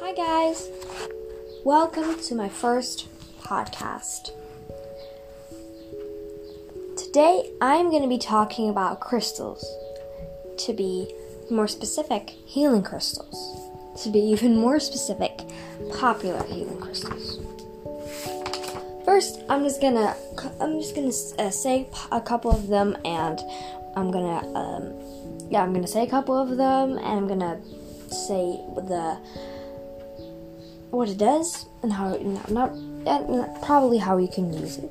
Hi, guys. Welcome to my first podcast. Today, I'm going to be talking about crystals. To be more specific, healing crystals. To be even more specific, popular healing crystals. First, I'm just gonna I'm just gonna uh, say a couple of them, and I'm gonna um, yeah I'm gonna say a couple of them, and I'm gonna say the what it does and how not, not and probably how you can use it.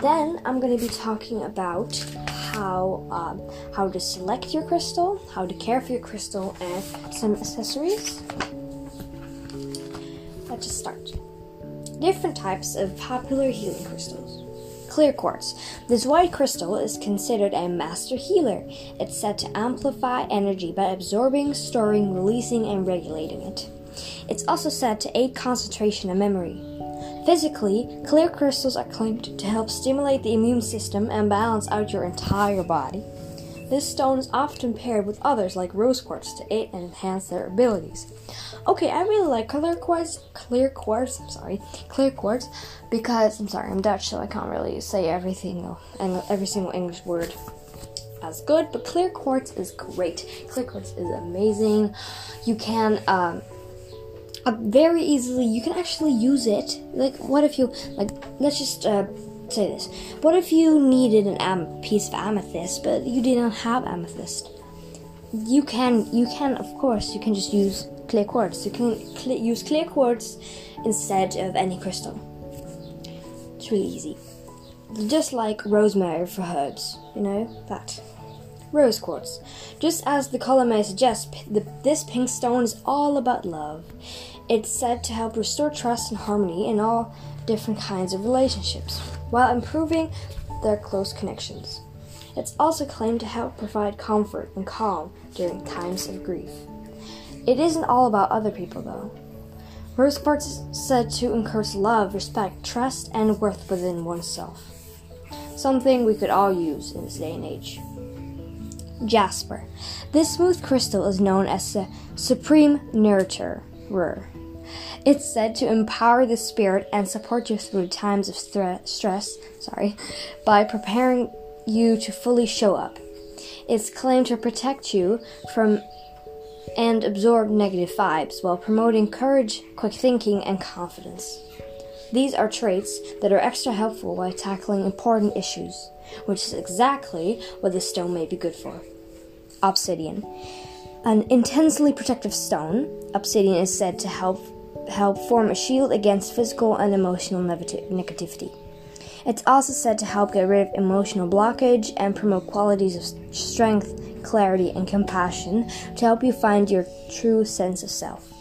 Then I'm going to be talking about how um, how to select your crystal, how to care for your crystal, and some accessories. Let's just start. Different types of popular healing crystals. Clear quartz. This white crystal is considered a master healer. It's said to amplify energy by absorbing, storing, releasing, and regulating it. It's also said to aid concentration and memory. Physically, clear crystals are claimed to help stimulate the immune system and balance out your entire body. This stone is often paired with others like rose quartz to aid and enhance their abilities. Okay, I really like clear quartz, clear quartz, I'm sorry, clear quartz because I'm sorry, I'm Dutch so I can't really say everything every single English word as good, but clear quartz is great. Clear quartz is amazing. You can um, uh, very easily you can actually use it. Like what if you like let's just uh, say this. What if you needed an am- piece of amethyst but you didn't have amethyst? You can you can of course you can just use clear quartz. You can cl- use clear quartz instead of any crystal. It's really easy. Just like rosemary for herbs you know that. Rose quartz. Just as the color may suggest, the, this pink stone is all about love. It's said to help restore trust and harmony in all different kinds of relationships, while improving their close connections. It's also claimed to help provide comfort and calm during times of grief. It isn't all about other people, though. Rose quartz is said to encourage love, respect, trust, and worth within oneself. Something we could all use in this day and age. Jasper. This smooth crystal is known as the supreme nurturer. It's said to empower the spirit and support you through times of stre- stress, sorry, by preparing you to fully show up. It's claimed to protect you from and absorb negative vibes while promoting courage, quick thinking, and confidence. These are traits that are extra helpful while tackling important issues, which is exactly what this stone may be good for. Obsidian. An intensely protective stone, obsidian is said to help help form a shield against physical and emotional negativity. It's also said to help get rid of emotional blockage and promote qualities of strength, clarity, and compassion to help you find your true sense of self.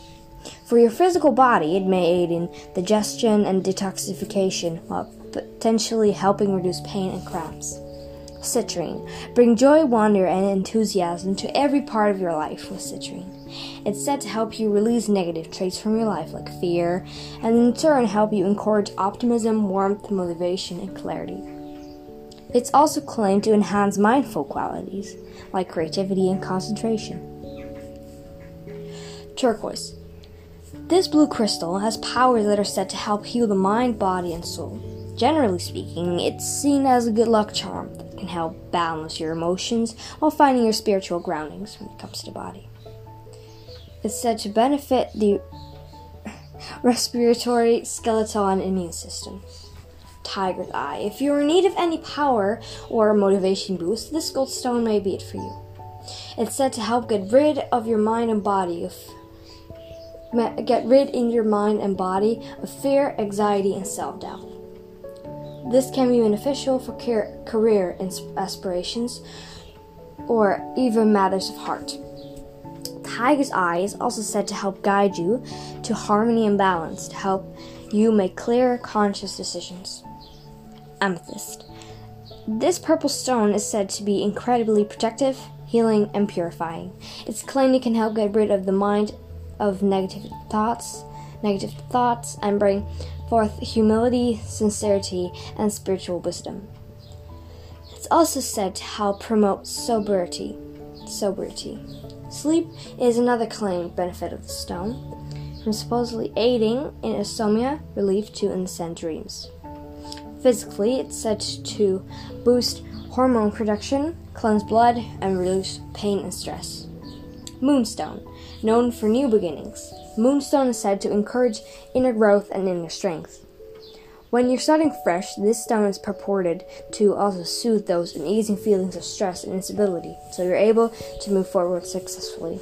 For your physical body, it may aid in digestion and detoxification while potentially helping reduce pain and cramps. Citrine. Bring joy, wonder, and enthusiasm to every part of your life with citrine. It's said to help you release negative traits from your life, like fear, and in turn help you encourage optimism, warmth, motivation, and clarity. It's also claimed to enhance mindful qualities, like creativity and concentration. Turquoise. This blue crystal has powers that are said to help heal the mind, body, and soul. Generally speaking, it's seen as a good luck charm can help balance your emotions while finding your spiritual groundings when it comes to body. It's said to benefit the respiratory, skeletal, and immune system. Tiger's Eye. If you're in need of any power or motivation boost, this gold stone may be it for you. It's said to help get rid of your mind and body of get rid in your mind and body of fear, anxiety, and self-doubt. This can be beneficial for career aspirations or even matters of heart. Tiger's Eye is also said to help guide you to harmony and balance, to help you make clear, conscious decisions. Amethyst. This purple stone is said to be incredibly protective, healing, and purifying. It's claimed it can help get rid of the mind of negative thoughts, negative thoughts, and bring forth humility, sincerity, and spiritual wisdom. It's also said to help promote sobriety. Sobriety. Sleep is another claimed benefit of the stone. from supposedly aiding in insomnia, relief to insane dreams. Physically, it's said to boost hormone production, cleanse blood, and reduce pain and stress. Moonstone, known for new beginnings. Moonstone is said to encourage inner growth and inner strength. When you're starting fresh, this stone is purported to also soothe those uneasy feelings of stress and instability, so you're able to move forward successfully.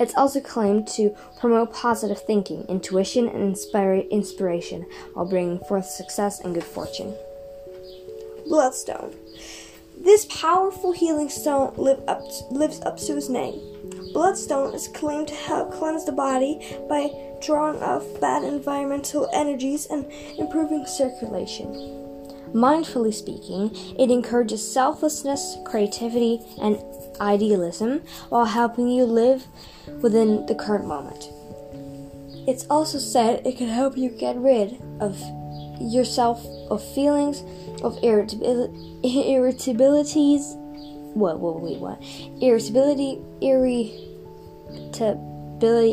It's also claimed to promote positive thinking, intuition, and inspire inspiration while bringing forth success and good fortune. Bloodstone. This powerful healing stone live up to, lives up to its name. Bloodstone is claimed to help cleanse the body by drawing off bad environmental energies and improving circulation. Mindfully speaking, it encourages selflessness, creativity, and idealism while helping you live within the current moment. It's also said it can help you get rid of yourself of feelings of irritabil- irritabilities. What? What? Wait. What? Irritability. Irritability.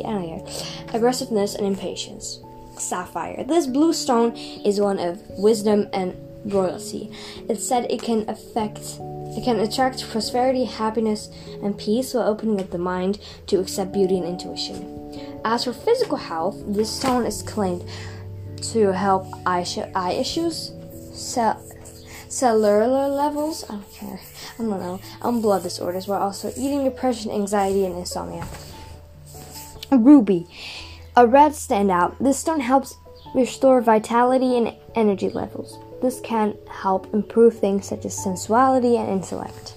I don't know. Aggressiveness and impatience. Sapphire. This blue stone is one of wisdom and royalty. It's said it can affect it can attract prosperity, happiness, and peace while opening up the mind to accept beauty and intuition. As for physical health, this stone is claimed to help eye, eye issues, cell- cellular levels, I don't care, I don't know, and blood disorders, while also eating depression, anxiety, and insomnia. Ruby, a red standout. This stone helps restore vitality and energy levels. This can help improve things such as sensuality and intellect.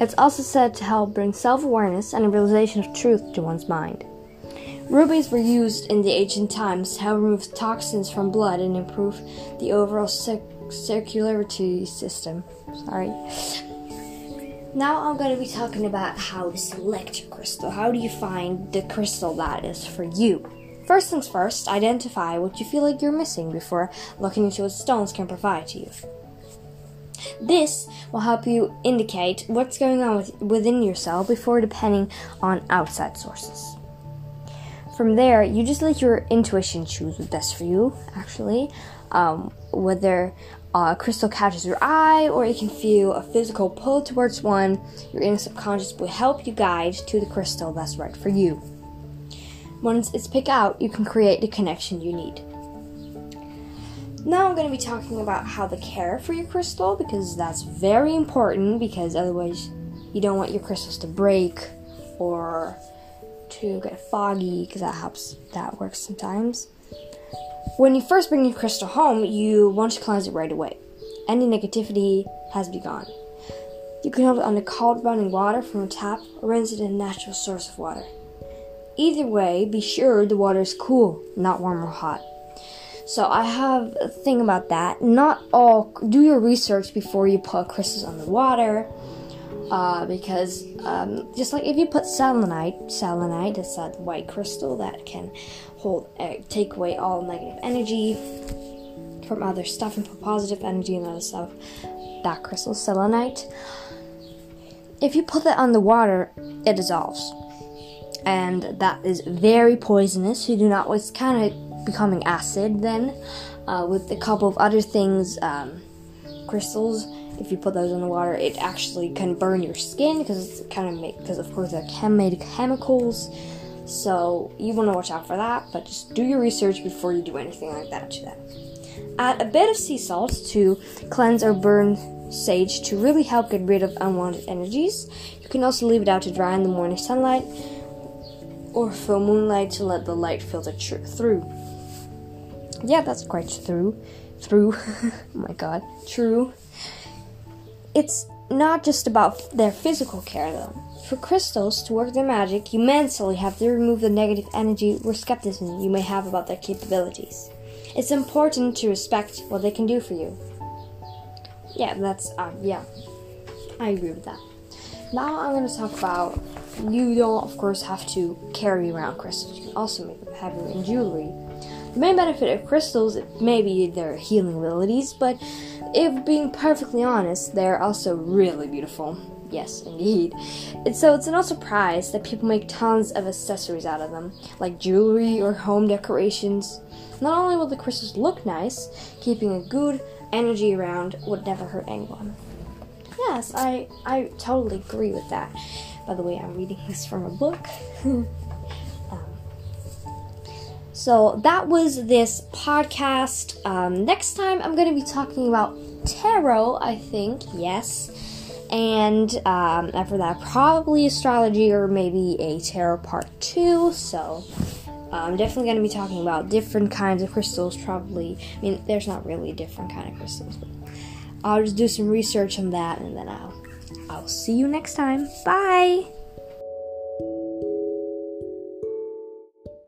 It's also said to help bring self awareness and a realization of truth to one's mind. Rubies were used in the ancient times to help remove toxins from blood and improve the overall cir- circulatory system. Sorry. Now I'm going to be talking about how to select your crystal. How do you find the crystal that is for you? First things first, identify what you feel like you're missing before looking into what stones can provide to you. This will help you indicate what's going on with, within yourself before depending on outside sources. From there, you just let your intuition choose what's best for you, actually. Um, whether a crystal catches your eye or you can feel a physical pull towards one, your inner subconscious will help you guide to the crystal that's right for you. Once it's picked out, you can create the connection you need. Now I'm going to be talking about how to care for your crystal because that's very important because otherwise you don't want your crystals to break or to get foggy because that helps that works sometimes. When you first bring your crystal home, you want to cleanse it right away. Any negativity has begun. You can hold it under cold running water from a tap or rinse it in a natural source of water. Either way, be sure the water is cool, not warm or hot. So I have a thing about that. Not all do your research before you put crystals on the water. Uh, because um, just like if you put selenite, selenite is that white crystal that can hold, uh, take away all negative energy from other stuff and put positive energy and other stuff. That crystal, selenite. If you put that on the water, it dissolves and that is very poisonous. You do not. It's kind of becoming acid then, uh, with a couple of other things, um, crystals. If you put those in the water, it actually can burn your skin because it's kind of make because of course they're chem- made chemicals. So you want to watch out for that. But just do your research before you do anything like that to them. Add a bit of sea salt to cleanse or burn sage to really help get rid of unwanted energies. You can also leave it out to dry in the morning sunlight or full moonlight to let the light filter tr- through. Yeah, that's quite through. Through. oh my god. True. It's not just about their physical care though. For crystals to work their magic, you mentally have to remove the negative energy or skepticism you may have about their capabilities. It's important to respect what they can do for you. Yeah, that's, uh, yeah. I agree with that. Now I'm going to talk about you don't, of course, have to carry around crystals. You can also make them heavier in jewelry. The main benefit of crystals may be their healing abilities, but if being perfectly honest, they're also really beautiful. Yes, indeed. And so it's no surprise that people make tons of accessories out of them, like jewelry or home decorations. Not only will the crystals look nice, keeping a good energy around would never hurt anyone. Yes, I I totally agree with that. By the way, I'm reading this from a book. so that was this podcast. Um, next time, I'm going to be talking about tarot. I think yes, and um, after that, probably astrology or maybe a tarot part two. So. I'm definitely going to be talking about different kinds of crystals, probably. I mean, there's not really different kind of crystals, but I'll just do some research on that and then I'll I'll see you next time. Bye.